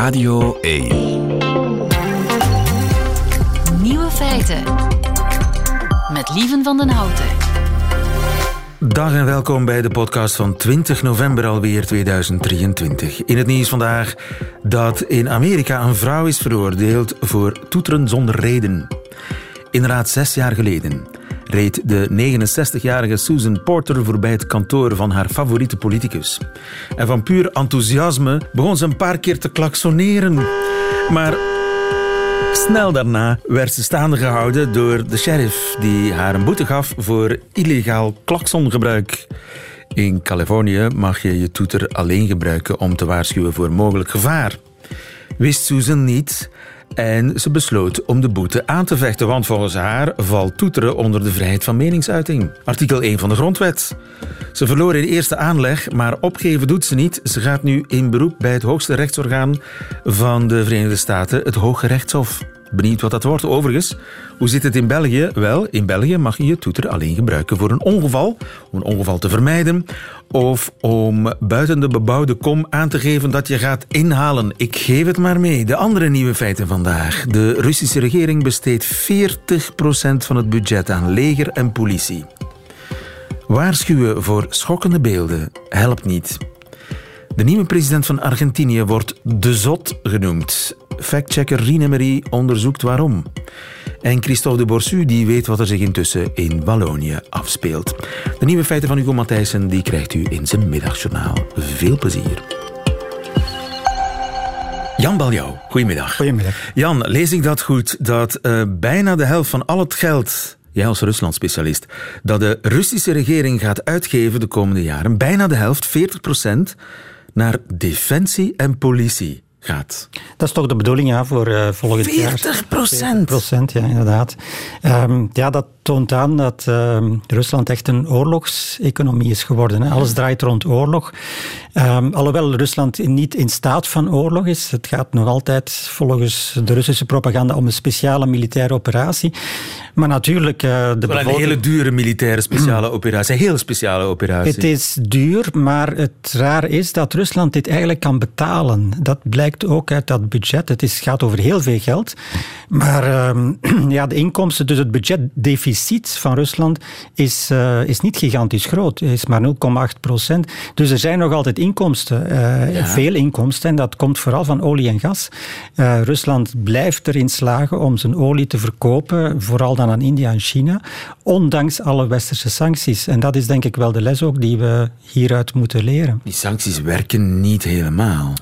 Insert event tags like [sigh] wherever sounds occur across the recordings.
Radio 1. Nieuwe feiten. Met Lieven van den Houten. Dag en welkom bij de podcast van 20 november alweer 2023. In het nieuws vandaag dat in Amerika een vrouw is veroordeeld voor toeteren zonder reden. Inderdaad, zes jaar geleden reed de 69-jarige Susan Porter voorbij het kantoor van haar favoriete politicus. En van puur enthousiasme begon ze een paar keer te klaksoneren. Maar Snel daarna werd ze staande gehouden door de sheriff, die haar een boete gaf voor illegaal klaksongebruik. In Californië mag je je toeter alleen gebruiken om te waarschuwen voor mogelijk gevaar. Wist Susan niet en ze besloot om de boete aan te vechten, want volgens haar valt toeteren onder de vrijheid van meningsuiting. Artikel 1 van de Grondwet. Ze verloor in eerste aanleg, maar opgeven doet ze niet. Ze gaat nu in beroep bij het hoogste rechtsorgaan van de Verenigde Staten, het Hoge Rechtshof. Benieuwd wat dat wordt. Overigens, hoe zit het in België? Wel, in België mag je je toeter alleen gebruiken voor een ongeval, om een ongeval te vermijden, of om buiten de bebouwde kom aan te geven dat je gaat inhalen. Ik geef het maar mee. De andere nieuwe feiten vandaag. De Russische regering besteedt 40% van het budget aan leger en politie. Waarschuwen voor schokkende beelden helpt niet. De nieuwe president van Argentinië wordt de Zot genoemd. Factchecker Rine Marie onderzoekt waarom. En Christophe de Borsu die weet wat er zich intussen in Wallonië afspeelt. De nieuwe feiten van Hugo Matthijssen die krijgt u in zijn middagjournaal. Veel plezier. Jan Baljouw, goedemiddag. Goedemiddag. Jan, lees ik dat goed? Dat uh, bijna de helft van al het geld jij als Rusland-specialist, dat de Russische regering gaat uitgeven de komende jaren, bijna de helft, 40 procent, naar defensie en politie gaat. Dat is toch de bedoeling ja, voor uh, volgend 40 jaar. 40 procent? ja, inderdaad. Um, ja, dat toont aan dat uh, Rusland echt een oorlogseconomie is geworden. Hè. Alles draait rond oorlog. Um, alhoewel Rusland niet in staat van oorlog is. Het gaat nog altijd volgens de Russische propaganda om een speciale militaire operatie. Maar natuurlijk... Uh, de bevolking... Een hele dure militaire speciale mm. operatie. Een hele speciale operatie. Het is duur, maar het raar is dat Rusland dit eigenlijk kan betalen. Dat blijkt ook uit dat budget. Het is, gaat over heel veel geld. Maar um, [clears throat] ja, de inkomsten, dus het budgetdeficit van Rusland is, uh, is niet gigantisch groot. Is maar 0,8 procent. Dus er zijn nog altijd inkomsten. Uh, ja. Veel inkomsten. En dat komt vooral van olie en gas. Uh, Rusland blijft erin slagen om zijn olie te verkopen. Vooral dan aan India en China. Ondanks alle westerse sancties. En dat is denk ik wel de les ook die we hieruit moeten leren. Die sancties werken niet helemaal.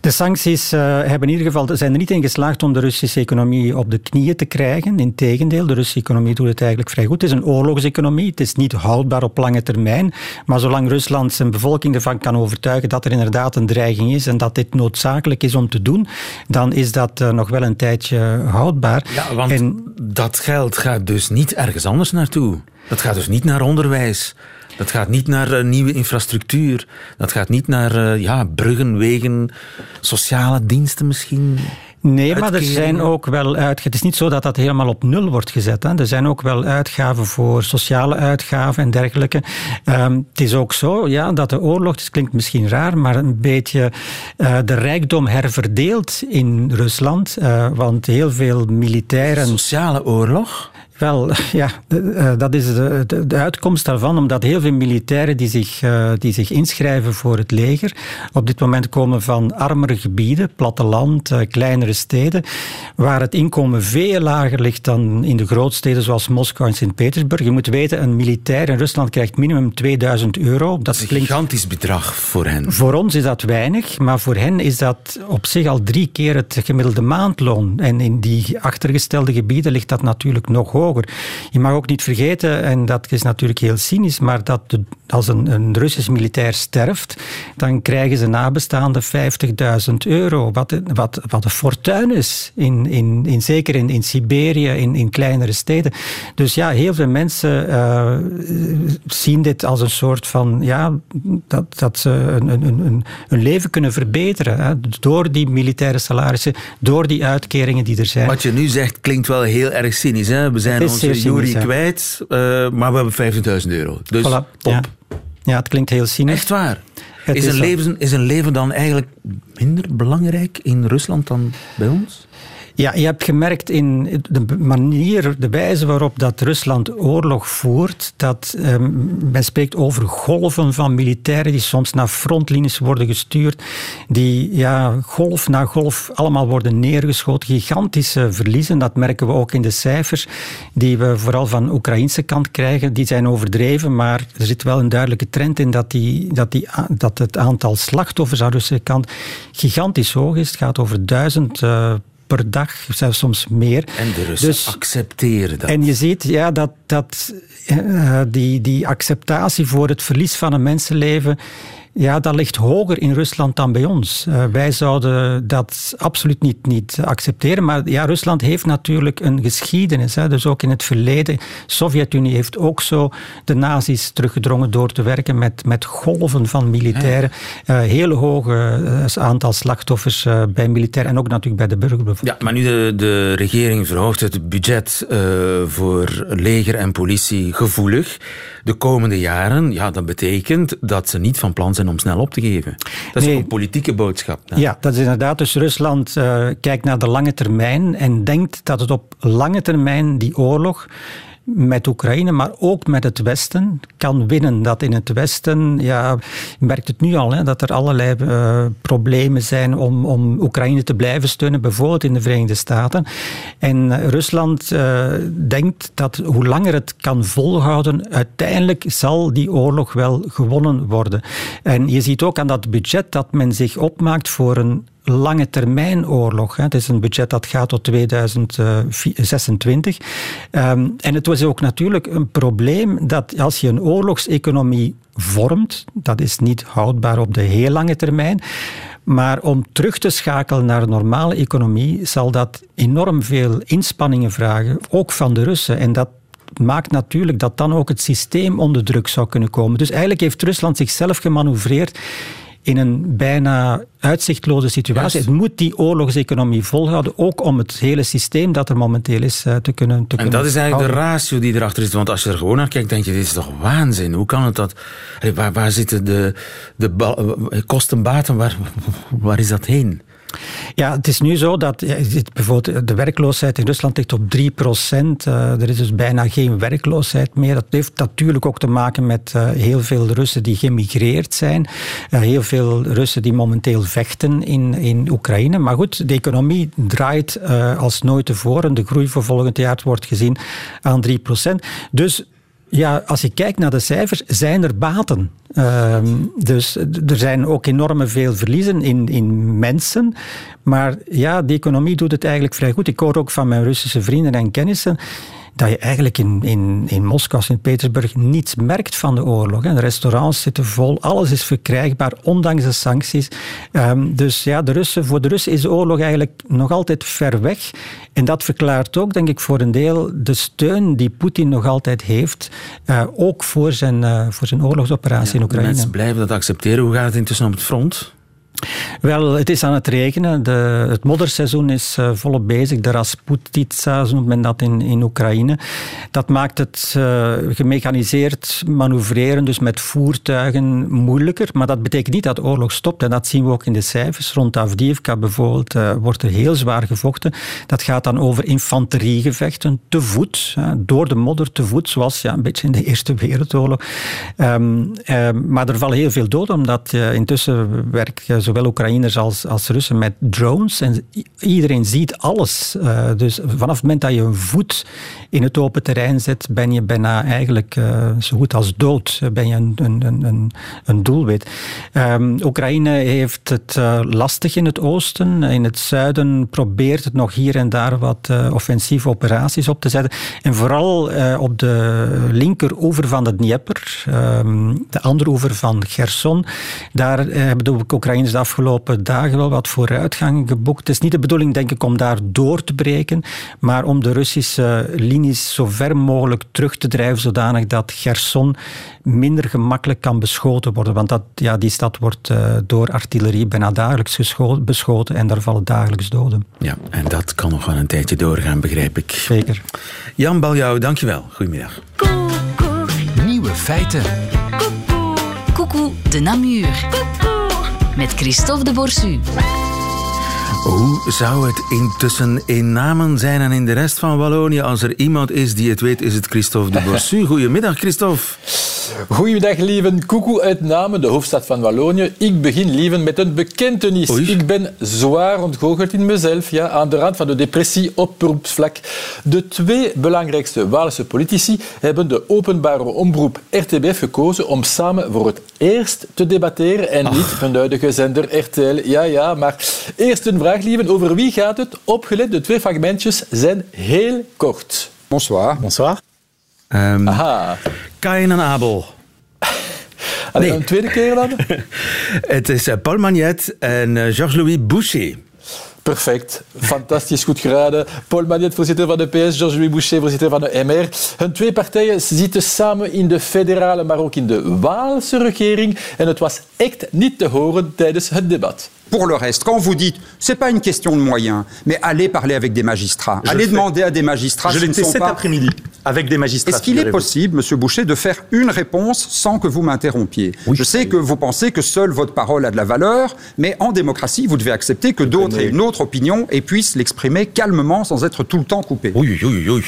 De sancties hebben in ieder geval, zijn er niet in geslaagd om de Russische economie op de knieën te krijgen. Integendeel, de Russische economie doet het eigenlijk vrij goed. Het is een oorlogseconomie. Het is niet houdbaar op lange termijn. Maar zolang Rusland zijn bevolking ervan kan overtuigen dat er inderdaad een dreiging is en dat dit noodzakelijk is om te doen, dan is dat uh, nog wel een tijdje houdbaar. Ja, want en, dat geld gaat dus niet ergens anders naartoe. Dat gaat dus niet naar onderwijs. Dat gaat niet naar uh, nieuwe infrastructuur. Dat gaat niet naar uh, ja, bruggen, wegen, sociale diensten misschien. Nee, maar er zijn ook wel uitgaven. Het is niet zo dat dat helemaal op nul wordt gezet. Hè. Er zijn ook wel uitgaven voor sociale uitgaven en dergelijke. Um, het is ook zo ja, dat de oorlog, het klinkt misschien raar, maar een beetje uh, de rijkdom herverdeelt in Rusland. Uh, want heel veel militairen. Sociale oorlog? Wel, [laughs] ja, dat is de, de, de, uitkomst daarvan, omdat heel veel militairen die zich, uh, die zich inschrijven voor het leger op dit moment komen van armere gebieden, platteland, uh, kleinere steden, waar het inkomen veel lager ligt dan in de grootsteden zoals Moskou en Sint-Petersburg. Je moet weten, een militair in Rusland krijgt minimum 2000 euro. Dat, dat is een klinkt... gigantisch bedrag voor hen. Voor ons is dat weinig, maar voor hen is dat op zich al drie keer het gemiddelde maandloon. En in die achtergestelde gebieden ligt dat natuurlijk nog hoger. Je mag ook niet vergeten, en dat is natuurlijk heel cynisch, maar dat de, als een, een Russisch militair sterft, dan krijgen ze nabestaanden 50.000 euro. Wat, wat, wat een fortuin is, in, in, in, zeker in, in Siberië, in, in kleinere steden. Dus ja, heel veel mensen uh, zien dit als een soort van, ja, dat, dat ze een, een, een, een leven kunnen verbeteren. Hè, door die militaire salarissen, door die uitkeringen die er zijn. Wat je nu zegt klinkt wel heel erg cynisch. Hè? We zijn onze jury kwijt, uh, maar we hebben 50.000 euro. Dus voilà, top. Ja. Ja. het klinkt heel cynisch. Echt waar? Is een, leven, is een leven dan eigenlijk minder belangrijk in Rusland dan bij ons? Ja, je hebt gemerkt in de manier, de wijze waarop dat Rusland oorlog voert, dat um, men spreekt over golven van militairen die soms naar frontlinies worden gestuurd, die ja, golf na golf allemaal worden neergeschoten. Gigantische verliezen, dat merken we ook in de cijfers die we vooral van de Oekraïnse kant krijgen. Die zijn overdreven, maar er zit wel een duidelijke trend in dat, die, dat, die, dat het aantal slachtoffers aan de Russische kant gigantisch hoog is. Het gaat over duizend uh, per dag, zelfs soms meer. En de Russen dus, accepteren dat. En je ziet ja, dat, dat uh, die, die acceptatie voor het verlies van een mensenleven ja, dat ligt hoger in Rusland dan bij ons. Uh, wij zouden dat absoluut niet, niet accepteren. Maar ja, Rusland heeft natuurlijk een geschiedenis. Hè. Dus ook in het verleden. De Sovjet-Unie heeft ook zo de nazi's teruggedrongen door te werken met, met golven van militairen. Uh, hele hoge uh, aantal slachtoffers bij militairen en ook natuurlijk bij de burgerbevolking. Ja, maar nu de, de regering verhoogt het budget voor leger en politie gevoelig de komende jaren, ja, dat betekent dat ze niet van plan zijn om snel op te geven. Dat is nee. een politieke boodschap. Ja, dat is inderdaad. Dus Rusland uh, kijkt naar de lange termijn en denkt dat het op lange termijn die oorlog met Oekraïne, maar ook met het Westen kan winnen. Dat in het Westen, ja, je merkt het nu al, hè, dat er allerlei uh, problemen zijn om, om Oekraïne te blijven steunen, bijvoorbeeld in de Verenigde Staten. En Rusland uh, denkt dat hoe langer het kan volhouden, uiteindelijk zal die oorlog wel gewonnen worden. En je ziet ook aan dat budget dat men zich opmaakt voor een lange termijn oorlog. Het is een budget dat gaat tot 2026. Ehm, en het was ook natuurlijk een probleem dat als je een oorlogseconomie vormt, dat is niet houdbaar op de heel lange termijn. Maar om terug te schakelen naar een normale economie zal dat enorm veel inspanningen vragen, ook van de Russen. En dat maakt natuurlijk dat dan ook het systeem onder druk zou kunnen komen. Dus eigenlijk heeft Rusland zichzelf gemanoeuvreerd in een bijna uitzichtloze situatie. Het moet die oorlogseconomie volhouden, ook om het hele systeem dat er momenteel is eh, te kunnen te En dat is eigenlijk de ratio die erachter is. Want als je er gewoon naar kijkt, denk je, dit is toch waanzin? Hoe kan het dat... Waar, waar zitten de, de kosten, baten, waar, [laughs] waar is dat heen? Ja, het is nu zo dat bijvoorbeeld de werkloosheid in Rusland ligt op 3 procent. Uh, er is dus bijna geen werkloosheid meer. Dat heeft natuurlijk ook te maken met uh, heel veel Russen die gemigreerd zijn. Heel veel Russen die momenteel vechten in, in Oekraïne. Maar goed, de economie draait als nooit tevoren. De groei voor volgend jaar wordt gezien aan 3 procent. Dus ja, als je kijkt naar de cijfers, zijn er baten. Uh, dus er zijn ook enorme veel verliezen in, in mensen. Maar ja, de economie doet het eigenlijk vrij goed. Ik hoor ook van mijn Russische vrienden en kennissen dat je eigenlijk in, in, in Moskou, Sint-Petersburg, niets merkt van de oorlog. De restaurants zitten vol, alles is verkrijgbaar, ondanks de sancties. Um, dus ja, de Russen, voor de Russen is de oorlog eigenlijk nog altijd ver weg. En dat verklaart ook, denk ik, voor een deel de steun die Poetin nog altijd heeft, uh, ook voor zijn, uh, voor zijn oorlogsoperatie ja, in Oekraïne. Mensen blijven dat accepteren. Hoe gaat het intussen op het front? Wel, het is aan het regenen. De, het modderseizoen is uh, volop bezig. De Rasputitsa noemt men dat in, in Oekraïne. Dat maakt het uh, gemechaniseerd manoeuvreren, dus met voertuigen, moeilijker. Maar dat betekent niet dat de oorlog stopt. En dat zien we ook in de cijfers. Rond Avdiivka bijvoorbeeld uh, wordt er heel zwaar gevochten. Dat gaat dan over infanteriegevechten te voet, door de modder te voet, zoals ja, een beetje in de [laughs] Eerste Wereldoorlog. Um, maar er vallen heel veel doden, omdat intussen werkt zowel Oekraïners als, als Russen met drones. En iedereen ziet alles. Uh, dus vanaf het moment dat je een voet in het open terrein zet, ben je bijna eigenlijk uh, zo goed als dood. Ben je een, een, een, een doelwit. Um, Oekraïne heeft het lastig in het oosten. In het zuiden probeert het nog hier en daar wat offensieve operaties op te zetten. En vooral op de linkeroever van de Dnieper, um, de andere oever van Gerson, daar hebben de Oekraïners afgelopen dagen wel wat vooruitgang geboekt. Het is niet de bedoeling, denk ik, om daar door te breken, maar om de Russische linies zo ver mogelijk terug te drijven, zodanig dat Gerson minder gemakkelijk kan beschoten worden. Want dat, ja, die stad wordt uh, door artillerie bijna dagelijks beschoten en daar vallen dagelijks doden. Ja, en dat kan nog wel een tijdje doorgaan, begrijp ik. Zeker. Jan Baljouw, dankjewel. Goedemiddag. Nieuwe feiten. Coucou, de Namur. Met Christophe de Borsu. Hoe zou het intussen in Namen zijn en in de rest van Wallonië? Als er iemand is die het weet, is het Christophe de Borsu. [laughs] Goedemiddag, Christophe. Goedemiddag, lieven. Koekoe uit Namen, de hoofdstad van Wallonië. Ik begin, lieven, met een bekentenis. Ik ben zwaar ontgoocheld in mezelf, ja, aan de rand van de depressie op beroepsvlak. De twee belangrijkste Waalse politici hebben de openbare omroep RTBF gekozen om samen voor het eerst te debatteren en niet hun huidige zender RTL. Ja, ja, maar eerst een vraag, lieven. Over wie gaat het? Opgelet, de twee fragmentjes zijn heel kort. Bonsoir. Bonsoir. Um, Aha. Kain en Abel. Allee, Een tweede keer dan? [laughs] het is uh, Paul Magnet en uh, Georges-Louis Boucher. Perfect. Fantastisch goed geraden. Paul Magnet, voorzitter van de PS, Georges-Louis Boucher, voorzitter van de MR. Hun twee partijen zitten samen in de federale, maar ook in de Waalse regering. En het was echt niet te horen tijdens het debat. Pour le reste, quand vous dites, c'est pas une question de moyens, mais allez parler avec des magistrats, je allez demander à des magistrats. Je l'ai fait cet pas... après-midi avec des magistrats. Est-ce qu'il est possible, Monsieur Boucher, de faire une réponse sans que vous m'interrompiez oui, Je sais oui. que vous pensez que seule votre parole a de la valeur, mais en démocratie, vous devez accepter que d'autres aient une autre opinion et puissent l'exprimer calmement sans être tout le temps coupé. Oei, oei, oei.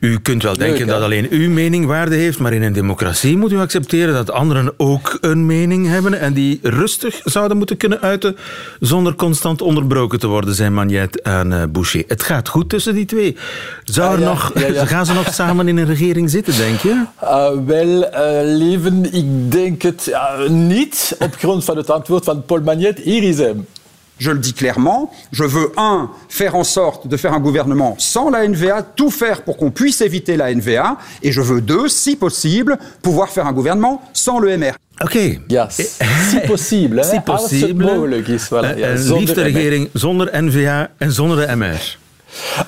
U kunt wel denken dat alleen uw mening waarde heeft, maar in een democratie moet u accepteren dat anderen ook een mening hebben en die rustig zouden moeten kunnen uiten zonder constant onderbroken te worden, zijn Magnet en uh, Boucher. Het gaat goed tussen die twee. Zou er Ah, ja, nog, ja, ja. [laughs] Gaan ze nog [laughs] samen in een regering zitten, denk je? Uh, wel, uh, lieven, ik denk het uh, niet op grond van het antwoord van Paul Magnet. Hier is hem. Je le dis clairement, je veux, un, faire en sorte de faire un gouvernement sans la NVA, tout faire pour qu'on puisse éviter la NVA, et je veux, deux, si possible, pouvoir faire un gouvernement sans le MR. Oké. Okay. Ja, si possible. si possible. Als het mogelijk is. Voilà. Ja, een liefde regering zonder NVA en zonder de MR.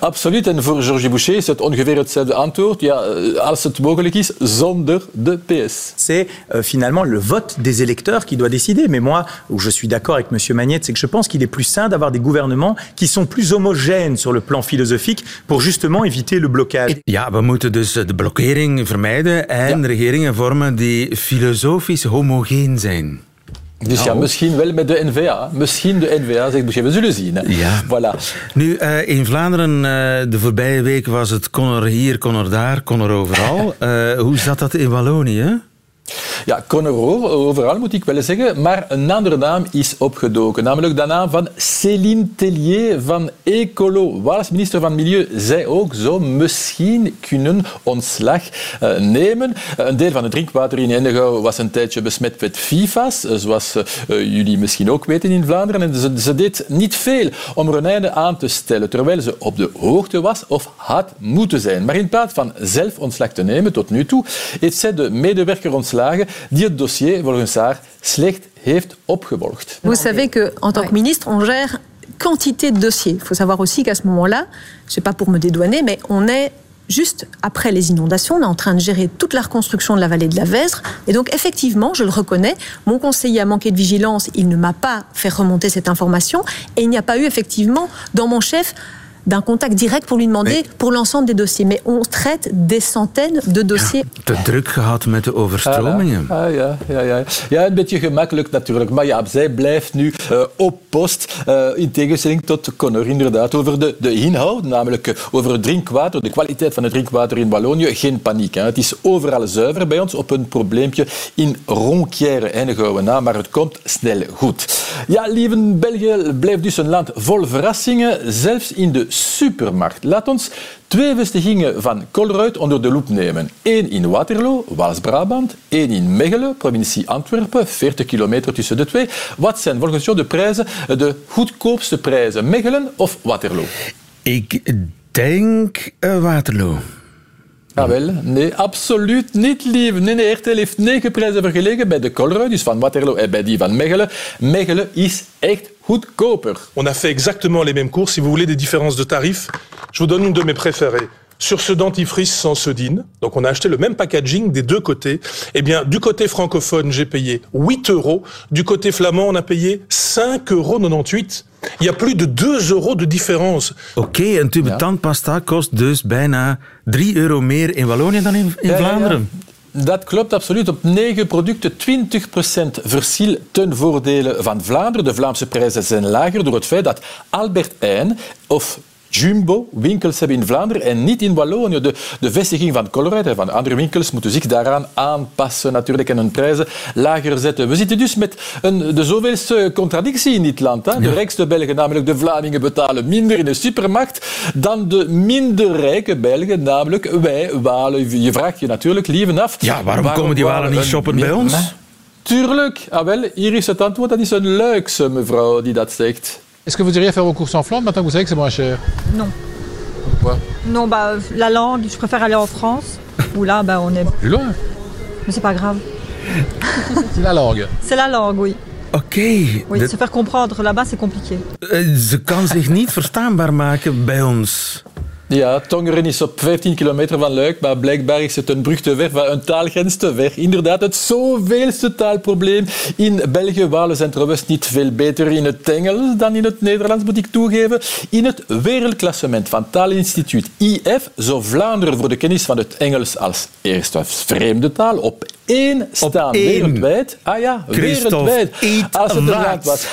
Absoluut. En voor Georges Boucher is het ongeveer hetzelfde antwoord. Ja, als het mogelijk is, zonder de PS. C'est euh, finalement le vote des électeurs qui doit décider. Mais moi, où je suis d'accord avec M. Magnette, c'est que je pense qu'il est plus sain d'avoir des gouvernements qui sont plus homogènes sur le plan philosophique pour justement éviter le blocage. Ja, we moeten dus de blokkering vermijden en ja. regeringen vormen die filosofisch homogeen zijn. Dus ja, misschien wel met de NVA. Misschien de NVA, zegt Boucher. We zullen zien. Hè. Ja. Voilà. Nu, uh, in Vlaanderen, uh, de voorbije week was het kon er hier, kon er daar, kon er overal. Uh, [laughs] hoe zat dat in Wallonië? Ja, kon er overal, moet ik wel zeggen. Maar een andere naam is opgedoken. Namelijk de naam van Céline Tellier van Ecolo. Waals minister van Milieu zei ook zo misschien kunnen ontslag uh, nemen. Uh, een deel van het drinkwater in Henegouw was een tijdje besmet met FIFA's, uh, zoals jullie misschien ook weten in Vlaanderen. En ze, ze, deed niet veel om er een einde aan te stellen, terwijl ze op de hoogte was of had moeten zijn. Maar in plaats van zelf ontslag te nemen, tot nu toe, heeft zij de medewerker ontslagen die het dossier volgens haar slecht heeft opgevolgd. Vous savez que en tant que ministre, on gère quantité de dossiers. Il faut savoir aussi qu'à ce moment-là, c'est pas pour me dédouaner, mais on est juste après les inondations, on est en train de gérer toute la reconstruction de la vallée de la Vesre. Et donc, effectivement, je le reconnais, mon conseiller a manqué de vigilance, il ne m'a pas fait remonter cette information, et il n'y a pas eu effectivement dans mon chef d'un contact direct pour lui demander Nee. pour l'ensemble des dossiers. Mais on traite des centaines de dossiers. Te druk gehad met de overstromingen. Ah, ja, ja, ja. ja, een beetje gemakkelijk natuurlijk. Maar ja, zij blijft nu uh, op post. Uh, in tegenstelling tot Connor, inderdaad. Over de, de inhoud, namelijk uh, over het drinkwater, de kwaliteit van het drinkwater in Wallonië. Geen paniek. Hè. Het is overal zuiver bij ons op een probleempje in Ronquière, Henegouwen na. Maar het komt snel goed. Ja, lieve België blijft dus een land vol verrassingen, zelfs in de supermarkt. Laat ons twee vestigingen van Colruyt onder de loep nemen. Eén in Waterloo, Waals-Brabant. Één in Mechelen, provincie Antwerpen. 40 kilometer tussen de twee. Wat zijn volgens jou de prijzen, de goedkoopste prijzen? Mechelen of Waterloo? Ik denk uh, Waterloo. Ah, wel? Nee, absoluut niet, lief. Nee, nee, RTL heeft negen prijzen vergeleken bij de Colruyt, dus van Waterloo en bij die van Mechelen. Mechelen is echt goedkoper. On a fait exactement les mêmes courses. Si vous voulez des différences de tarifs, je vous donne une de mes préférées. Sur ce dentifrice sans sodine, donc on a acheté le même packaging des deux côtés. Eh bien, du côté francophone, j'ai payé 8 euros. Du côté flamand, on a payé 5,98 euros. Il y a plus de 2 euros de différence. Oké, okay, een tube ja. tandpasta kost dus bijna 3 euro meer in Wallonië dan in, in ja, Vlaanderen. Ja, Dat klopt absoluut. Op negen producten 20% verschil ten voordele van Vlaanderen. De Vlaamse prijzen zijn lager door het feit dat Albert Heijn of Jumbo winkels hebben in Vlaanderen en niet in Wallonië. De, de vestiging van Colruyt en van andere winkels moeten zich daaraan aanpassen natuurlijk en hun prijzen lager zetten. We zitten dus met een, de zoveelste contradictie in dit land. Hè? De rijkste Belgen, namelijk de Vlamingen, betalen minder in de supermarkt dan de minder rijke Belgen, namelijk wij Walen. Je vraagt je natuurlijk lieven af... Ja, waarom, komen die Walen niet shoppen bij ons? Tuurlijk. Ah, wel, hier is het antwoord. Dat is een luikse mevrouw die dat zegt. Est-ce que vous iriez faire vos courses en Flandre maintenant que vous savez que c'est moins cher? Non. Pourquoi? Non, bah, la langue, je préfère aller en France, où là, bah, on est. Plus loin Mais c'est pas grave. C'est la langue. [laughs] C'est la langue, oui. Oké. Oui, De- se faire comprendre là-bas, c'est compliqué. eh, ze kan zich niet verstaanbaar maken bij ons. Ja, Tongeren is op 15 kilometer van Luik, maar blijkbaar is het een brug te van een taalgrens te ver. Inderdaad, het zoveelste taalprobleem. In België, Walen en Trouwest niet veel beter in het Engels dan in het Nederlands, moet ik toegeven. In het wereldklassement van Taalinstituut IF zou Vlaanderen voor de kennis van het Engels als eerste vreemde taal op één staan één. wereldwijd. Ah ja, Christophe, wereldwijd. Als het land was.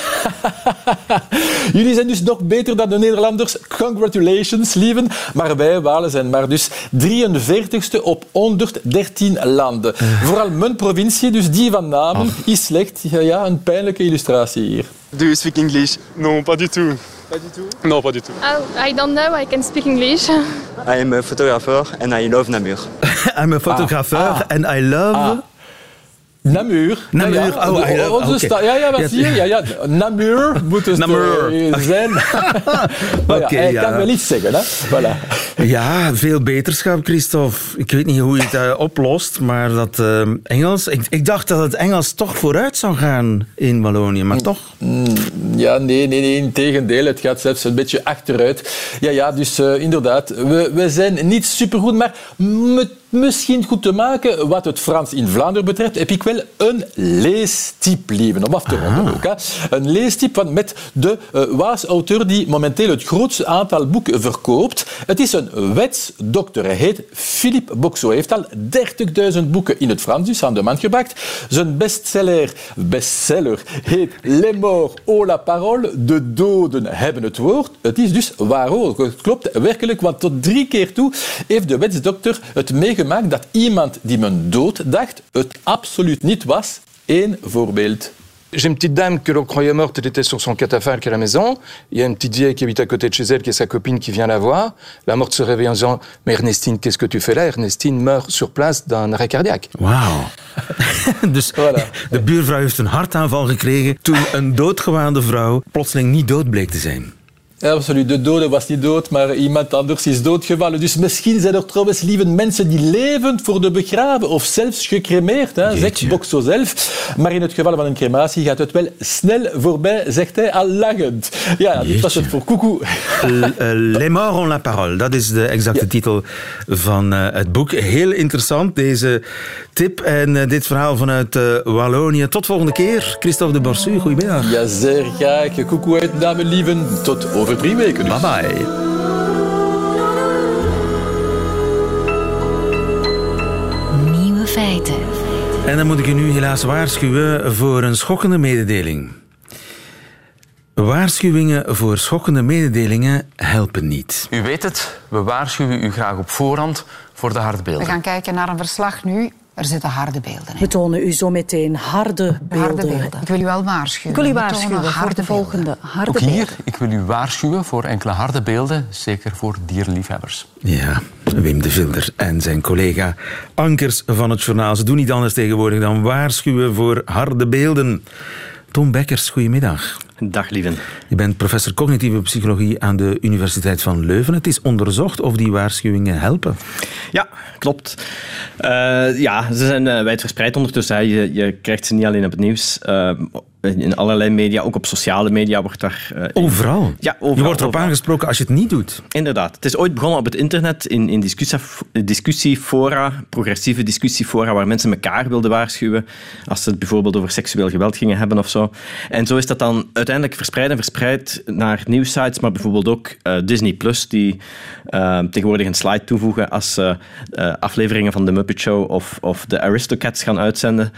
[laughs] Jullie zijn dus nog beter dan de Nederlanders. Congratulations, lieven. Maar wij, Walen, zijn maar dus 43ste op 113 landen. Vooral mijn provincie, dus die van Namen, is slecht. Ja, ja, een pijnlijke illustratie hier. Do you speak English? Non, pas du tout. Pas du tout Non, pas du tout. Oh, I don't know. I can speak English. I am a photographer and I love Namur. [laughs] I'm a fotografeur en I love... Ah. Namur. Namur, Ja, ja, oh, onze sta- ja, ja, wat Ja, zie je? Ja, ja, Namur moet het Namur. eh, zijn. [laughs] Ja, Oké, hij ja. kan wel iets zeggen. Hè? Voilà. Ja, veel beterschap, Christophe. Ik weet niet hoe je het eh, oplost, maar dat eh, Engels... Ik, ik dacht dat het Engels toch vooruit zou gaan in Wallonië, maar toch? Ja, nee, nee, nee, in tegendeel. Het gaat zelfs een beetje achteruit. Ja, ja, dus inderdaad, we, we zijn niet supergoed, maar met misschien goed te maken wat het Frans in Vlaanderen betreft, heb ik wel een leestip, lieven, om af te ronden ook. Hè. Een leestip van, met de eh Waas-auteur die momenteel het grootste aantal boeken verkoopt. Het is een wetsdokter. Hij heet Philippe Boxo. Hij heeft al 30.000 boeken in het Frans dus aan de man gebracht. Zijn bestseller, bestseller heet Les morts ont la parole. De doden hebben het woord. Het is dus waar ook. Het klopt werkelijk, want tot drie keer toe heeft de wetsdokter het meegemaakt dat iemand die men dood dacht, het absoluut niet was. Eén voorbeeld. J'ai une petite dame que l'on croyait morte, elle était sur son catafalque à la maison. Il y a une petite vieille qui habite à côté de chez elle, qui est sa copine, qui vient la voir. La morte se réveille en disant Mais Ernestine, qu'est-ce que tu fais là Ernestine meurt sur place d'un arrêt cardiaque. Wauw. [laughs] dus de buurvrouw heeft een hartaanval gekregen toen een doodgewaande vrouw plotseling niet dood bleek te zijn. Ja, absoluut. De dode was niet dood, maar iemand anders is doodgevallen. Dus misschien zijn er trouwens lieve mensen die levend worden begraven of zelfs gecremeerd. Hè, zegt Boxo zelf. Maar in het geval van een crematie gaat het wel snel voorbij, zegt hij al lachend. Ja, dit was het voor Koekoe. Eh, Les morts ont la parole, dat is de exacte titel van eh, het boek. Heel interessant, deze tip en eh, dit verhaal vanuit Wallonië. Tot volgende keer. Christophe de Borsu, goedemiddag. Ja, zeer graag. Koekoe uit, dame lieven. Tot over drie weken. Dus. Bye bye. Nieuwe feiten. En dan moet ik u nu helaas waarschuwen voor een schokkende mededeling. Waarschuwingen voor schokkende mededelingen helpen niet. U weet het, we waarschuwen u graag op voorhand voor de hartbeelden. We gaan kijken naar een verslag nu. Er zitten harde beelden in. We tonen u zo meteen harde beelden. Harde beelden. Ik wil u wel waarschuwen. Ik wil u We tonen waarschuwen voor harde de volgende harde Ook beelden. hier, ik wil u waarschuwen voor enkele harde beelden, zeker voor dierliefhebbers. Ja, Wim de Vilder en zijn collega Ankers van het journaal. Ze doen niet anders tegenwoordig dan waarschuwen voor harde beelden. Tom Bekkers, goedemiddag. Dag, lieven. Je bent professor cognitieve psychologie aan de Universiteit van Leuven. Het is onderzocht of die waarschuwingen helpen. Ja, klopt. Eh, ja, ze zijn eh, wijdverspreid ondertussen. hè. Je, je krijgt ze niet alleen op het nieuws. Eh, in allerlei media, ook op sociale media wordt daar... eh, Overal? Ja, overal. Je wordt erop overal. aangesproken als je het niet doet. Inderdaad. Het is ooit begonnen op het internet, in, in discussie- discussiefora, progressieve discussiefora, waar mensen elkaar wilden waarschuwen als ze het bijvoorbeeld over seksueel geweld gingen hebben of zo. En zo is dat dan uiteindelijk verspreid en verspreid naar nieuwsites, maar bijvoorbeeld ook eh, Disney Plus, die eh, tegenwoordig een slide toevoegen als ze afleveringen van The Muppet Show of, of The Aristocats gaan uitzenden.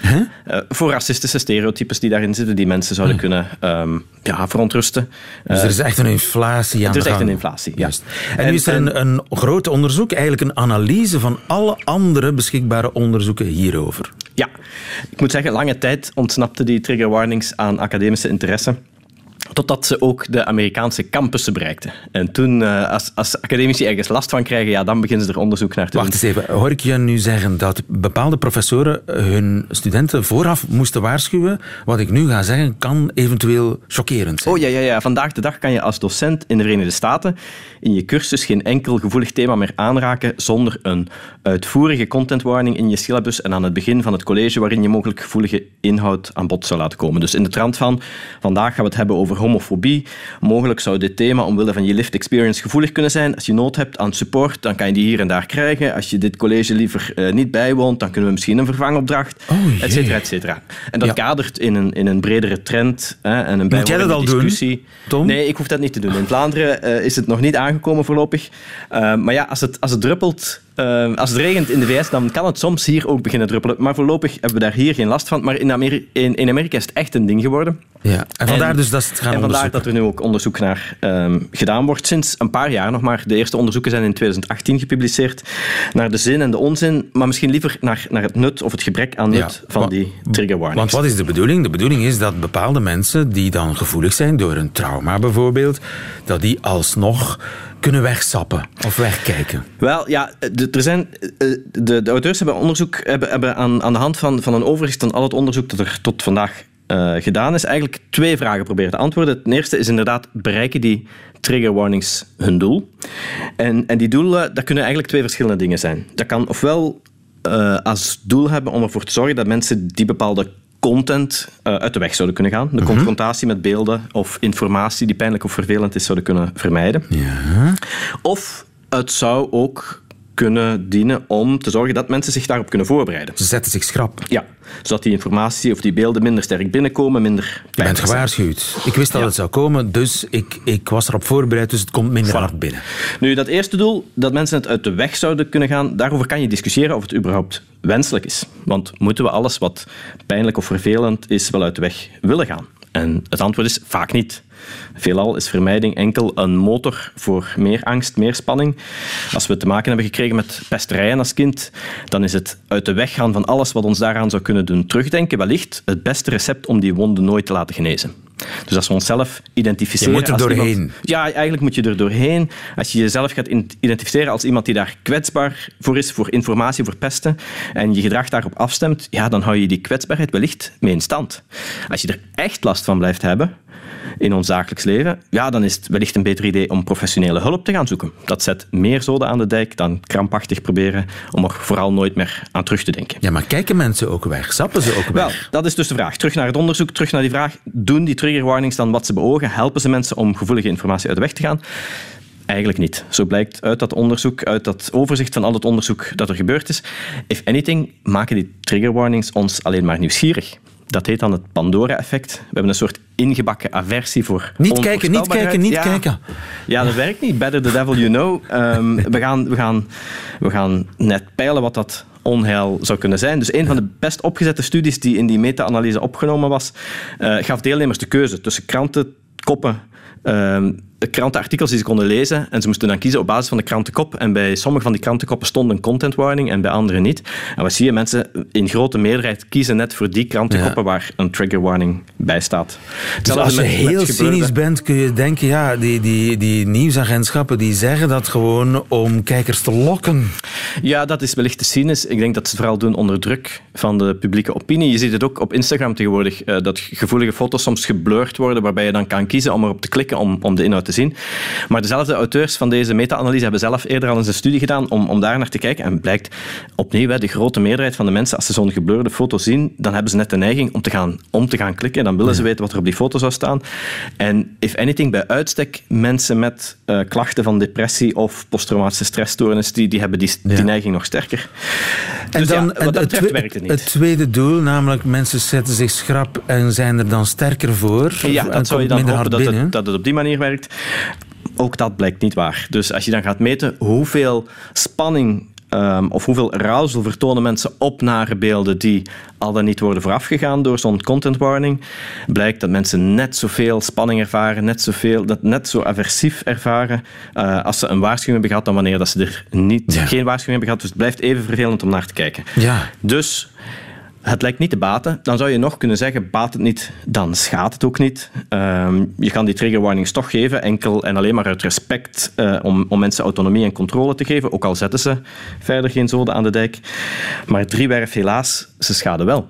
Voor racistische stereotypes die daarin zitten, die mensen zouden kunnen ehm, ja, verontrusten. Dus er is echt een inflatie aan er is de echt een inflatie, ja. En nu is er een, een groot onderzoek, eigenlijk een analyse van alle andere beschikbare onderzoeken hierover. Ja, ik moet zeggen, lange tijd ontsnapte die trigger warnings aan academische interesse. Totdat ze ook de Amerikaanse campussen bereikten. En toen, eh, als, als academici ergens last van krijgen, ja, dan beginnen ze er onderzoek naar te Wacht doen. eens even, hoor ik je nu zeggen dat bepaalde professoren hun studenten vooraf moesten waarschuwen? Wat ik nu ga zeggen kan eventueel chockerend zijn. Oh ja, ja, ja, vandaag de dag kan je als docent in de Verenigde Staten in je cursus geen enkel gevoelig thema meer aanraken zonder een uitvoerige content warning in je syllabus en aan het begin van het college waarin je mogelijk gevoelige inhoud aan bod zou laten komen. Dus in de trant van vandaag gaan we het hebben over homofobie. Mogelijk zou dit thema omwille van je lived experience gevoelig kunnen zijn. Als je nood hebt aan support, dan kan je die hier en daar krijgen. Als je dit college liever eh, niet bijwoont, dan kunnen we misschien een vervangopdracht, et cetera, et cetera. En dat kadert in een, in een bredere trend hè, en een Moet jij dat al doen, discussie. Tom? Nee, ik hoef dat niet te doen. In Vlaanderen eh, is het nog niet aangekomen voorlopig. Eh, maar ja, als het, als het druppelt, als het regent in de VS, dan kan het soms hier ook beginnen druppelen. Maar voorlopig hebben we daar hier geen last van. Maar in, Ameri- in, in Amerika is het echt een ding geworden. Ja, en vandaar dus dat het gaan En vandaar dat er nu ook onderzoek naar ehm, gedaan wordt. Sinds een paar jaar nog maar. De eerste onderzoeken zijn in 2018 gepubliceerd. Naar de zin en de onzin. Maar misschien liever naar, naar het nut of het gebrek aan nut Ja, van die trigger warnings. Want wat is de bedoeling? De bedoeling is dat bepaalde mensen die dan gevoelig zijn door een trauma bijvoorbeeld, dat die alsnog kunnen wegsappen of wegkijken. Wel, ja, de, er zijn, eh, de, de auteurs hebben onderzoek hebben, hebben aan, aan de hand van, van een overzicht van al het onderzoek dat er tot vandaag eh, gedaan is, eigenlijk twee vragen proberen te antwoorden. Het eerste is inderdaad, bereiken die trigger warnings hun doel? En, en die doelen, dat kunnen eigenlijk twee verschillende dingen zijn. Dat kan ofwel eh, als doel hebben om ervoor te zorgen dat mensen die bepaalde content eh, uit de weg zouden kunnen gaan. De confrontatie met beelden of informatie die pijnlijk of vervelend is, zouden kunnen vermijden. Of het zou ook kunnen dienen om te zorgen dat mensen zich daarop kunnen voorbereiden. Ze zetten zich schrap. Ja, zodat die informatie of die beelden minder sterk binnenkomen, minder Je bent gewaarschuwd. Ik wist dat het zou komen, dus ik, ik was erop voorbereid, dus het komt minder hard binnen. Nu, dat eerste doel, dat mensen het uit de weg zouden kunnen gaan, daarover kan je discussiëren of het überhaupt wenselijk is. Want moeten we alles wat pijnlijk of vervelend is wel uit de weg willen gaan? En het antwoord is vaak niet. Veelal is vermijding enkel een motor voor meer angst, meer spanning. Als we te maken hebben gekregen met pesterijen als kind, dan is het uit de weg gaan van alles wat ons daaraan zou kunnen doen terugdenken wellicht het beste recept om die wonden nooit te laten genezen. Dus als we onszelf identificeren... Je moet er doorheen. iemand- ja, eigenlijk moet je er doorheen. Als je jezelf gaat identificeren als iemand die daar kwetsbaar voor is, voor informatie, voor pesten, en je gedrag daarop afstemt, ja, dan hou je die kwetsbaarheid wellicht mee in stand. Als je er echt last van blijft hebben in ons dagelijks leven, ja, dan is het wellicht een beter idee om professionele hulp te gaan zoeken. Dat zet meer zoden aan de dijk dan krampachtig proberen om er vooral nooit meer aan terug te denken. Ja, maar kijken mensen ook weg? Sappen ze ook weg? Wel, dat is dus de vraag. Terug naar het onderzoek, terug naar die vraag. Doen die trigger warnings dan wat ze beogen? Helpen ze mensen om gevoelige informatie uit de weg te gaan? Eigenlijk niet. Zo blijkt uit dat onderzoek, uit dat overzicht van al het onderzoek dat er gebeurd is. If anything, maken die trigger warnings ons alleen maar nieuwsgierig. Dat heet dan het Pandora-effect. We hebben een soort ingebakken aversie voor Niet kijken, niet kijken, niet Ja. kijken. Ja, dat werkt niet. Better the devil you know. Ehm, we, gaan, we, gaan, we gaan net peilen wat dat onheil zou kunnen zijn. Dus een van de best opgezette studies die in die meta-analyse opgenomen was, eh, gaf deelnemers de keuze tussen krantenkoppen, ehm, krantenartikels die ze konden lezen en ze moesten dan kiezen op basis van de krantenkop. En bij sommige van die krantenkoppen stond een content warning en bij andere niet. En wat zie je? Mensen in grote meerderheid kiezen net voor die krantenkoppen waar een trigger warning bij staat. Dus als je met- heel cynisch bent, kun je denken, ja, die, die, die nieuwsagentschappen die zeggen dat gewoon om kijkers te lokken. Ja, dat is wellicht te cynisch. Ik denk dat ze het vooral doen onder druk van de publieke opinie. Je ziet het ook op Instagram tegenwoordig, eh, dat gevoelige foto's soms geblurred worden, waarbij je dan kan kiezen om erop te klikken om, om de inhoud te zien. Maar dezelfde auteurs van deze meta-analyse hebben zelf eerder al eens een studie gedaan om, om daar naar te kijken. En blijkt opnieuw, hè, de grote meerderheid van de mensen, als ze zo'n gebleurde foto zien, dan hebben ze net de neiging om te gaan, om te gaan klikken. Dan willen ze weten wat er op die foto zou staan. En if anything, bij uitstek mensen met eh, klachten van depressie of posttraumatische stressstoornis, die, die hebben die, die neiging nog sterker. En Dus dan ja, wat dat het, betreft werkt het niet. het tweede doel, namelijk mensen zetten zich schrap en zijn er dan sterker voor. Ja, dat zou je dan minder hopen dat het, dat het op die manier werkt. Ook dat blijkt niet waar. Dus als je dan gaat meten hoeveel spanning ehm, of hoeveel arousal vertonen mensen op nare beelden die al dan niet worden voorafgegaan door zo'n content warning, blijkt dat mensen net zoveel spanning ervaren, net, zoveel, dat net zo aversief ervaren eh, als ze een waarschuwing hebben gehad dan wanneer dat ze er niet, geen waarschuwing hebben gehad. Dus het blijft even vervelend om naar te kijken. Ja. Dus het lijkt niet te baten. Dan zou je nog kunnen zeggen, baat het niet, dan schaadt het ook niet. Ehm, je kan die trigger warnings toch geven, enkel en alleen maar uit respect eh, om, om mensen autonomie en controle te geven, ook al zetten ze verder geen zoden aan de dijk. Maar driewerf helaas, ze schaden wel.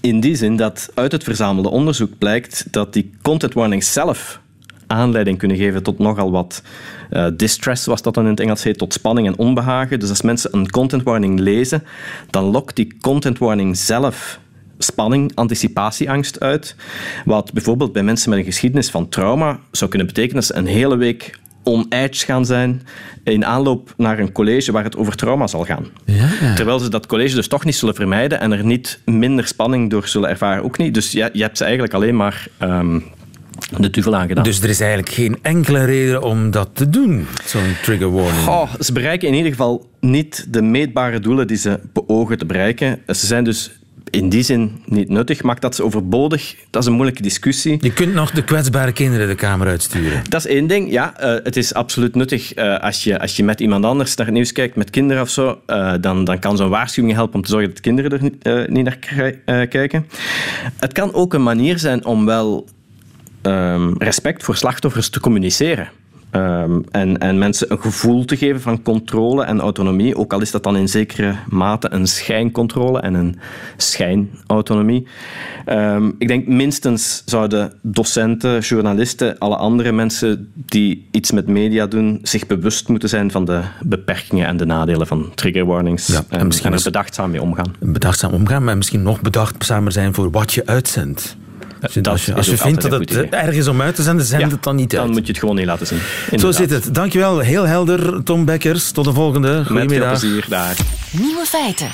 In die zin dat uit het verzamelde onderzoek blijkt dat die content warnings zelf aanleiding kunnen geven tot nogal wat eh, distress, was dat dan in het Engels heet, tot spanning en onbehagen. Dus als mensen een content warning lezen, dan lokt die content warning zelf spanning, anticipatieangst uit. Wat bijvoorbeeld bij mensen met een geschiedenis van trauma zou kunnen betekenen dat ze een hele week on edge gaan zijn in aanloop naar een college waar het over trauma zal gaan. Terwijl ze dat college dus toch niet zullen vermijden en er niet minder spanning door zullen ervaren. Ook niet. Dus je, je hebt ze eigenlijk alleen maar ehm, de duvel aangedaan. Dus er is eigenlijk geen enkele reden om dat te doen, zo'n trigger warning. Goh, ze bereiken in ieder geval niet de meetbare doelen die ze beogen te bereiken. Ze zijn dus in die zin niet nuttig. Maakt dat ze overbodig? Dat is een moeilijke discussie. Je kunt nog de kwetsbare kinderen de kamer uitsturen. Dat is één ding, ja. Eh, het is absoluut nuttig eh, als, je, als je met iemand anders naar het nieuws kijkt, met kinderen of zo, eh, dan, dan kan zo'n waarschuwing helpen om te zorgen dat kinderen er niet, eh, niet naar kijken. Het kan ook een manier zijn om wel ehm, respect voor slachtoffers te communiceren. Ehm, en, en mensen een gevoel te geven van controle en autonomie, ook al is dat dan in zekere mate een schijncontrole en een schijnautonomie. Ehm, ik denk minstens zouden docenten, journalisten, alle andere mensen die iets met media doen, zich bewust moeten zijn van de beperkingen en de nadelen van trigger warnings Ja, en en, misschien en er bedachtzaam mee omgaan. Bedachtzaam omgaan, maar misschien nog bedachtzamer zijn voor wat je uitzendt. Als je, Dat als je, als je vindt dat het idee. ergens om uit te zenden, zend Ja, het dan niet uit. Dan moet je het gewoon niet laten zien. Zo zit het. Dankjewel. Heel helder, Tom Bekkers. Tot de volgende. Met veel Goedemiddag. plezier daar. Nieuwe feiten.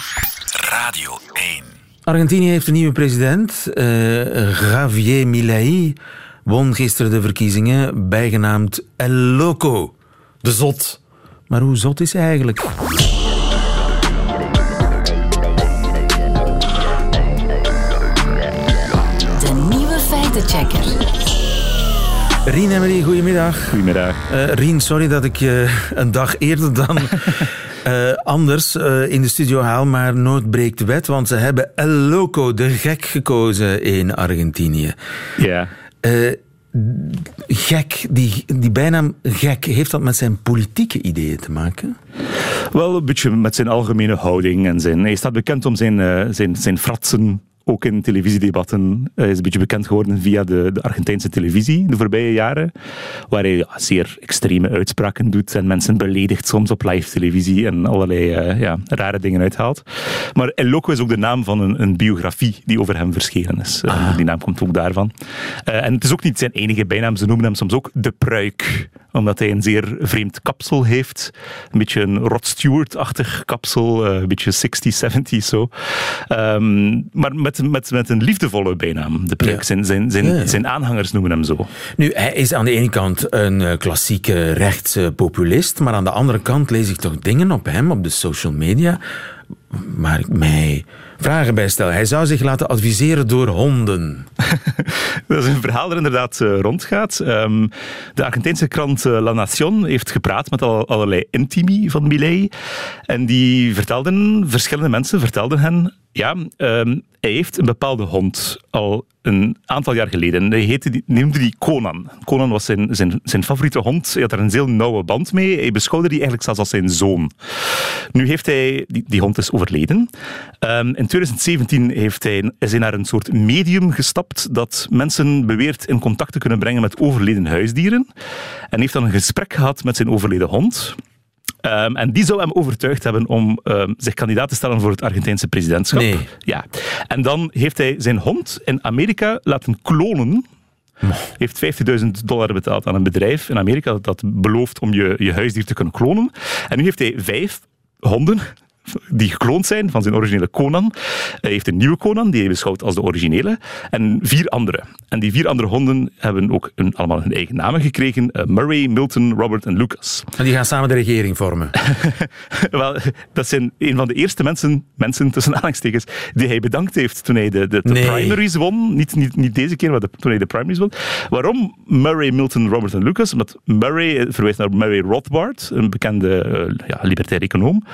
Radio 1. Argentinië heeft een nieuwe president. eh, Javier Milei won gisteren de verkiezingen, bijgenaamd El Loco. De zot. Maar hoe zot is hij eigenlijk? Feitenchecker. Rien Emery, goedemiddag. Goedemiddag. Eh, Rien, sorry dat ik je een dag eerder dan [laughs] eh, anders eh, in de studio haal, maar nood breekt wet, want ze hebben El Loco, de gek, gekozen in Argentinië. Ja. Eh, gek, die, die bijnaam gek, heeft dat met zijn politieke ideeën te maken? Wel een beetje met zijn algemene houding en zijn. Hij staat bekend om zijn, eh, zijn, zijn fratsen. Ook in televisiedebatten. Hij is een beetje bekend geworden via de, de Argentijnse televisie de voorbije jaren. Waar hij ja, zeer extreme uitspraken doet en mensen beledigt soms op live televisie en allerlei eh, ja, rare dingen uithaalt. Maar El Loco is ook de naam van een, een biografie die over hem verschenen is. Eh, die naam komt ook daarvan. Eh, en het is ook niet zijn enige bijnaam. Ze noemen hem soms ook de pruik. Omdat hij een zeer vreemd kapsel heeft. Een beetje een Rod Stewart-achtig kapsel. eh, een beetje 60s, 70s zo. Ehm, maar met, met, met een liefdevolle bijnaam. De. Zijn, zijn, zijn aanhangers noemen hem zo. Nu, hij is aan de ene kant een eh, klassieke rechtse populist, maar aan de andere kant lees ik toch dingen op hem op de social media waar ik mij vragen bij stel. Hij zou zich laten adviseren door honden. [laughs] Dat is een verhaal dat inderdaad eh, rondgaat. Ehm, de Argentijnse krant eh, La Nación heeft gepraat met al, allerlei intimi van Milei. En die vertelden, verschillende mensen vertelden hen, ja, ehm, hij heeft een bepaalde hond al een aantal jaar geleden. Hij heette die, noemde die Conan. Conan was zijn, zijn, zijn favoriete hond. Hij had er een heel nauwe band mee. Hij beschouwde die eigenlijk zelfs als zijn zoon. Nu heeft hij... Die, die hond is overleden. Ehm, in 2017 heeft hij, is hij naar een soort medium gestapt dat mensen beweert in contact te kunnen brengen met overleden huisdieren. En heeft dan een gesprek gehad met zijn overleden hond. Ehm, en die zou hem overtuigd hebben om ehm, zich kandidaat te stellen voor het Argentijnse presidentschap. Nee. Ja. En dan heeft hij zijn hond in Amerika laten klonen. Heeft 50.000 dollar betaald aan een bedrijf in Amerika dat, dat belooft om je, je huisdier te kunnen klonen. En nu heeft hij vijf honden die gekloond zijn van zijn originele Conan. Hij heeft een nieuwe Conan, die hij beschouwt als de originele, en vier andere. En die vier andere honden hebben ook een, allemaal hun eigen namen gekregen. Eh, Murray, Milton, Robert en Lucas. [laughs] En die gaan samen de regering vormen. Wel, dat zijn een van de eerste mensen, mensen tussen aanhalingstekens, die hij bedankt heeft toen hij de, de, de Nee. primaries won. Niet, niet, niet deze keer, maar de- toen hij de primaries won. Waarom Murray, Milton, Robert en Lucas? Omdat Murray eh, verwijst naar Murray Rothbard, een bekende eh, ja, libertair econoom.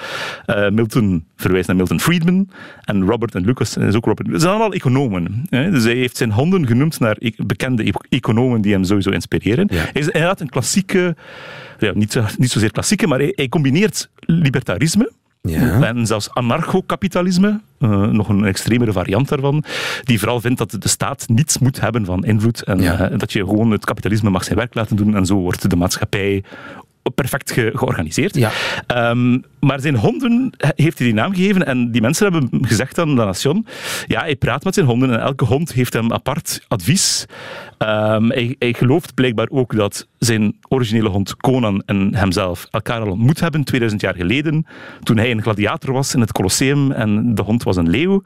Milton verwijst naar Milton Friedman. En Robert en Lucas is ook Robert. Ze zijn allemaal economen. Hè? Dus hij heeft zijn honden genoemd naar e- bekende e- economen die hem sowieso inspireren. Hij is inderdaad een klassieke, ja, niet, zo- niet zozeer klassieke, maar hij, hij combineert libertarisme. En zelfs anarcho-kapitalisme, eh, nog een extremere variant daarvan, die vooral vindt dat de staat niets moet hebben van invloed en eh, dat je gewoon het kapitalisme mag zijn werk laten doen en zo wordt de maatschappij perfect ge- georganiseerd. Ehm, maar zijn honden he- heeft hij die naam gegeven en die mensen hebben gezegd aan La Nation, ja, hij praat met zijn honden en elke hond heeft hem apart advies. Ehm, hij, hij gelooft blijkbaar ook dat zijn originele hond Conan en hemzelf elkaar al ontmoet hebben 2000 jaar geleden, toen hij een gladiator was in het Colosseum en de hond was een leeuw.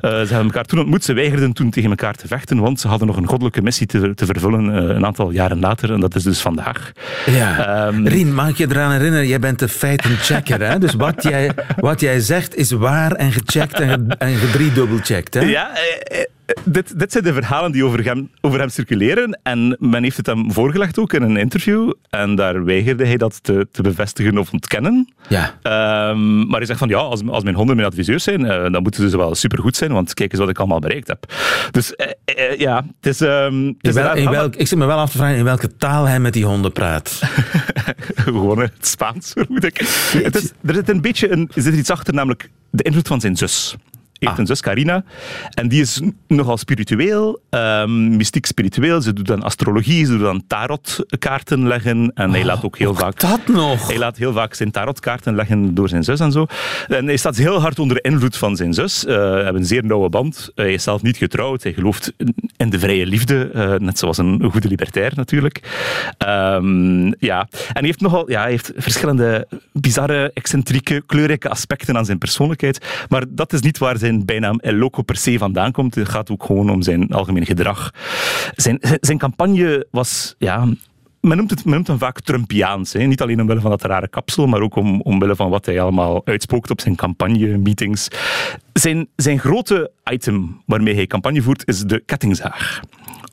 Eh, ze hebben elkaar toen ontmoet, ze weigerden toen tegen elkaar te vechten, want ze hadden nog een goddelijke missie te, te vervullen eh, een aantal jaren later en dat is dus vandaag. Ja. Ehm, Rien, mag ik je eraan herinneren? Jij bent de feitenchecker. Hè? Dus wat jij, wat jij zegt is waar en gecheckt en, en gedriedubbelcheckt. Hè? Ja, eh, eh, dit, dit zijn de verhalen die over hem, over hem circuleren. En men heeft het hem voorgelegd ook in een interview. En daar weigerde hij dat te, te bevestigen of ontkennen. Ja. Ehm, maar hij zegt van ja, als, als mijn honden mijn adviseurs zijn, eh, dan moeten ze dus wel supergoed zijn, want kijk eens wat ik allemaal bereikt heb. Dus eh, eh, ja, het is... ehm, het In is wel- welk, ik zit me wel af te vragen in welke taal hij met die honden praat. [laughs] Gewoon het Spaans, vermoed ik. Het is, er zit een beetje een, er zit iets achter, namelijk de invloed van zijn zus. Heeft een zus, Carina, en die is nogal spiritueel, ehm, mystiek spiritueel. Ze doet dan astrologie, ze doet dan tarotkaarten leggen. En hij laat ook heel vaak... dat nog? Hij laat heel vaak zijn tarotkaarten leggen door zijn zus en zo. En hij staat heel hard onder de invloed van zijn zus. Ze hebben een zeer nauwe band. Hij is zelf niet getrouwd. Hij gelooft in de vrije liefde, eh, net zoals een goede libertair natuurlijk. Ehm, ja. En hij heeft nogal ja, hij heeft verschillende bizarre, excentrieke, kleurrijke aspecten aan zijn persoonlijkheid. Maar dat is niet waar zijn bijnaam El Loco per se vandaan komt. Het gaat ook gewoon om zijn algemeen gedrag. Zijn, zijn campagne was... Ja, men noemt, het, men noemt hem vaak Trumpiaans. Hè. Niet alleen omwille van dat rare kapsel, maar ook om, omwille van wat hij allemaal uitspookt op zijn campagne-meetings. Zijn, zijn grote item waarmee hij campagne voert is de kettingzaag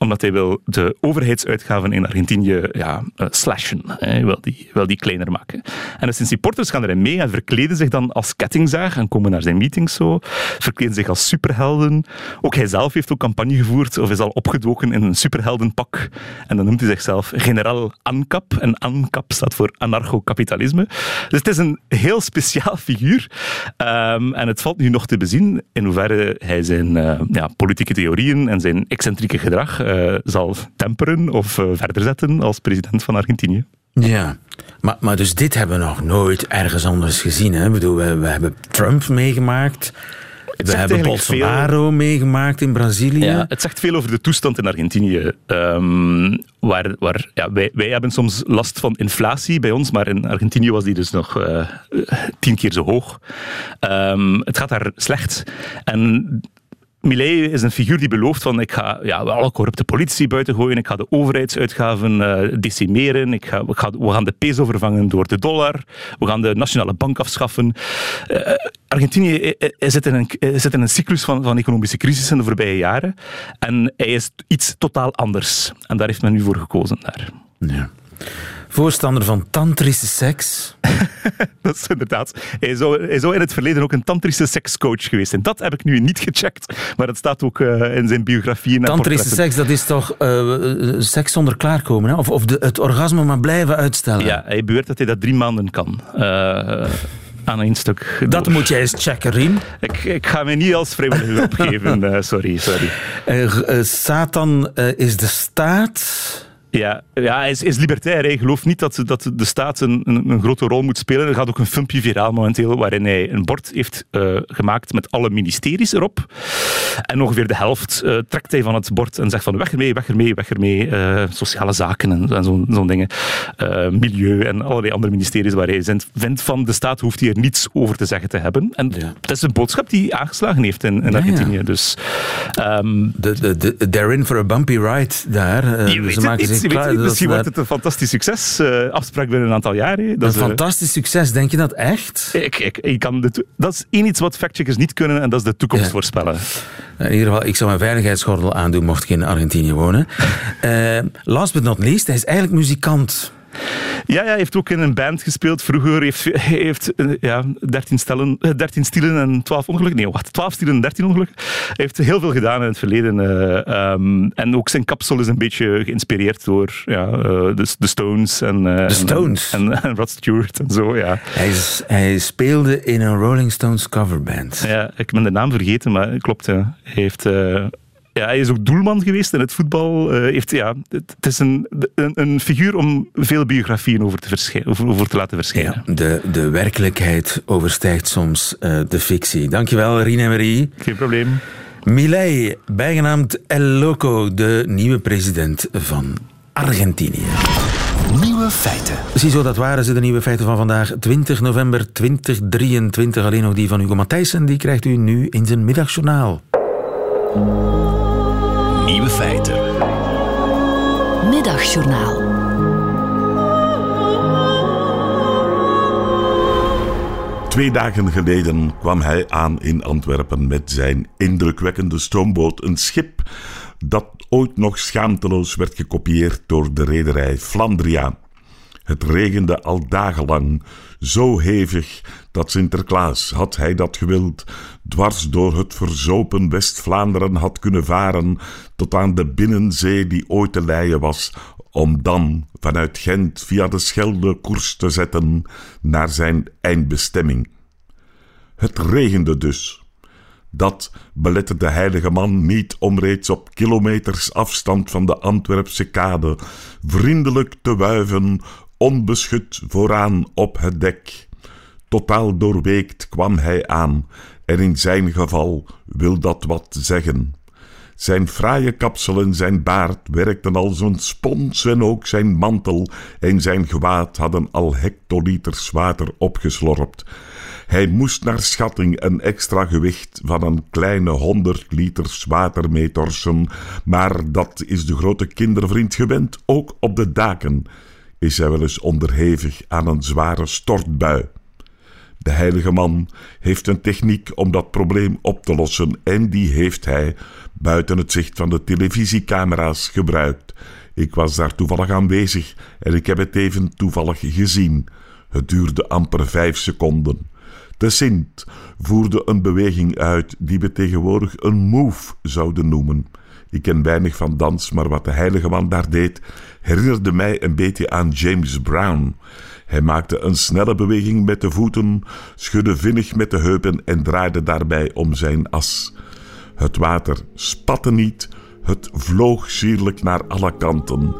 omdat hij wil de overheidsuitgaven in Argentinië ja, eh, slashen. Hij wil die, die kleiner maken. En de zijn supporters gaan erin mee en verkleden zich dan als kettingzaag en komen naar zijn meetings zo. Verkleden zich als superhelden. Ook hij zelf heeft ook campagne gevoerd of is al opgedoken in een superheldenpak. En dan noemt hij zichzelf generaal ANCAP. En ANCAP staat voor anarcho-kapitalisme. Dus het is een heel speciaal figuur. Ehm, en het valt nu nog te bezien in hoeverre hij zijn eh, ja, politieke theorieën en zijn excentrieke gedrag eh, zal temperen of eh, verder zetten als president van Argentinië. Ja, maar, maar dus dit hebben we nog nooit ergens anders gezien. Hè? Ik bedoel, we, we hebben Trump meegemaakt. We hebben Bolsonaro meegemaakt in Brazilië. Ja, het zegt veel over de toestand in Argentinië. Ehm, waar, waar, ja, wij, wij hebben soms last van inflatie bij ons, maar in Argentinië was die dus nog eh, tien keer zo hoog. Ehm, het gaat daar slecht. En Millet is een figuur die belooft van ik ga ja, alle corrupte politie buiten gooien, ik ga de overheidsuitgaven eh, decimeren, ik ga, we, gaan, we gaan de peso vervangen door de dollar, we gaan de nationale bank afschaffen. Eh, Argentinië eh, zit in, een, zit in een cyclus van, van economische crisis in de voorbije jaren en hij is iets totaal anders. En daar heeft men nu voor gekozen. Daar. Ja. Voorstander van tantrische seks. [laughs] dat is inderdaad. Hij zou in het verleden ook een tantrische sekscoach geweest zijn. Dat heb ik nu niet gecheckt, maar het staat ook uh, in zijn biografie. En tantrische seks, dat is toch uh, seks zonder klaarkomen? Hè? Of, of de, het orgasme maar blijven uitstellen? Ja, hij beweert dat hij dat drie maanden kan. Uh, aan één stuk. Dat moet jij eens checken, Riem. Ik, ik ga mij niet als vrijwilliger opgeven. [laughs] Sorry, sorry. Satan is de staat. Ja, ja hij, is, is libertair. Hij gelooft niet dat, dat de staat een, een, een, grote rol moet spelen. Er gaat ook een filmpje viraal momenteel waarin hij een bord heeft uh, gemaakt met alle ministeries erop. En ongeveer de helft uh, trekt hij van het bord en zegt van weg ermee, weg ermee, weg ermee. Uh, sociale zaken en, en zo'n zo dingen. milieu en allerlei andere ministeries waar hij vindt van de staat hoeft hier niets over te zeggen te hebben. En ja. dat is een boodschap die aangeslagen heeft in, Argentinië. Dus, um, de, de, de, they're in for a bumpy ride daar. ze maken zich klaar. Weet, misschien wordt het een fantastisch succes. Uh, afspraak binnen een aantal jaar. Hè. Dat een is, fantastisch succes, denk je dat echt? Ik, ik, ik kan de dat is één iets wat factcheckers niet kunnen en dat is de toekomst ja. voorspellen. In ieder geval, ik zou mijn veiligheidsgordel aandoen mocht ik in Argentinië wonen. uh, [laughs] last but not least, hij is eigenlijk muzikant. Ja, ja, hij heeft ook in een band gespeeld. Vroeger heeft hij heeft, ja, 13, stellen, 13 stielen en 12 ongelukken. Nee, wacht, 12 stielen en 13 ongelukken. Hij heeft heel veel gedaan in het verleden. Uh, um, en ook zijn kapsel is een beetje geïnspireerd door ja, uh, de, de, Stones. En, uh, de Stones? En, en, en, Rod Stewart en zo, ja. Hij, is, hij speelde in een Rolling Stones coverband. Ja, ik ben de naam vergeten, maar klopt. Hij heeft ja, hij is ook doelman geweest in het voetbal. Uh, heeft, ja, het, het is een, een, een, figuur om veel biografieën over te, over, over te laten verschijnen. Ja, de, de werkelijkheid overstijgt soms uh, de fictie. Dankjewel, Rien Marie. Geen probleem. Milei, bijgenaamd El Loco, de nieuwe president van Argentinië. Nieuwe feiten. Ziezo, dat waren ze, de nieuwe feiten van vandaag. 20 november 2023. Alleen nog die van Hugo Matthijssen, die krijgt u nu in zijn middagjournaal. Nieuwe feiten. Middagjournaal. Twee dagen geleden kwam hij aan in Antwerpen met zijn indrukwekkende stoomboot, een schip dat ooit nog schaamteloos werd gekopieerd door de rederij Flandria. Het regende al dagenlang, zo hevig dat Sinterklaas, had hij dat gewild, dwars door het verzopen West-Vlaanderen had kunnen varen tot aan de binnenzee die ooit te leien was, om dan vanuit Gent via de Schelde koers te zetten naar zijn eindbestemming. Het regende dus. Dat belette de heilige man niet om reeds op kilometers afstand van de Antwerpse kade vriendelijk te wuiven onbeschut vooraan op het dek. Totaal doorweekt kwam hij aan, en in zijn geval wil dat wat zeggen. Zijn fraaie kapsel en zijn baard werkten als een spons en ook zijn mantel en zijn gewaad hadden al hectoliters water opgeslorpt. Hij moest naar schatting een extra gewicht van een kleine honderd liters water meetorsen, maar dat is de grote kindervriend gewend, ook op de daken is hij wel eens onderhevig aan een zware stortbui. De heilige man heeft een techniek om dat probleem op te lossen en die heeft hij, buiten het zicht van de televisiecamera's, gebruikt. Ik was daar toevallig aanwezig en ik heb het even toevallig gezien. Het duurde amper vijf seconden. De Sint voerde een beweging uit die we tegenwoordig een move zouden noemen. Ik ken weinig van dans, maar wat de heilige man daar deed, herinnerde mij een beetje aan James Brown. Hij maakte een snelle beweging met de voeten, schudde vinnig met de heupen en draaide daarbij om zijn as. Het water spatte niet, het vloog sierlijk naar alle kanten.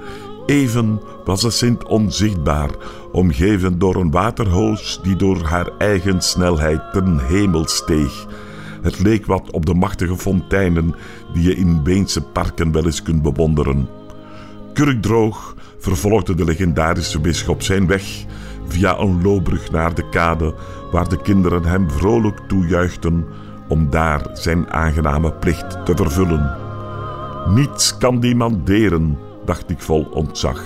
Even was de Sint onzichtbaar, omgeven door een waterhoos die door haar eigen snelheid ten hemel steeg. Het leek wat op de machtige fonteinen die je in Beense parken wel eens kunt bewonderen. Kurkdroog vervolgde de legendarische bisschop zijn weg via een loopbrug naar de kade, waar de kinderen hem vrolijk toejuichten om daar zijn aangename plicht te vervullen. Niets kan die man deren, dacht ik vol ontzag.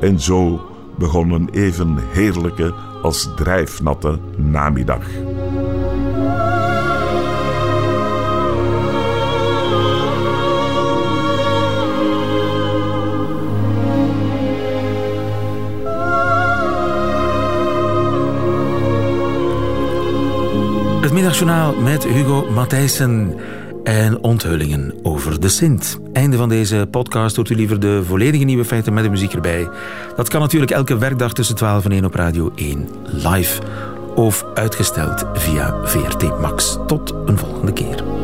En zo begon een even heerlijke als drijfnatte namiddag. Het met Hugo Matthijssen en onthullingen over de Sint. Einde van deze podcast hoort u liever de volledige nieuwe feiten met de muziek erbij. Dat kan natuurlijk elke werkdag tussen 12 en 1 op Radio 1 live of uitgesteld via VRT Max. Tot een volgende keer.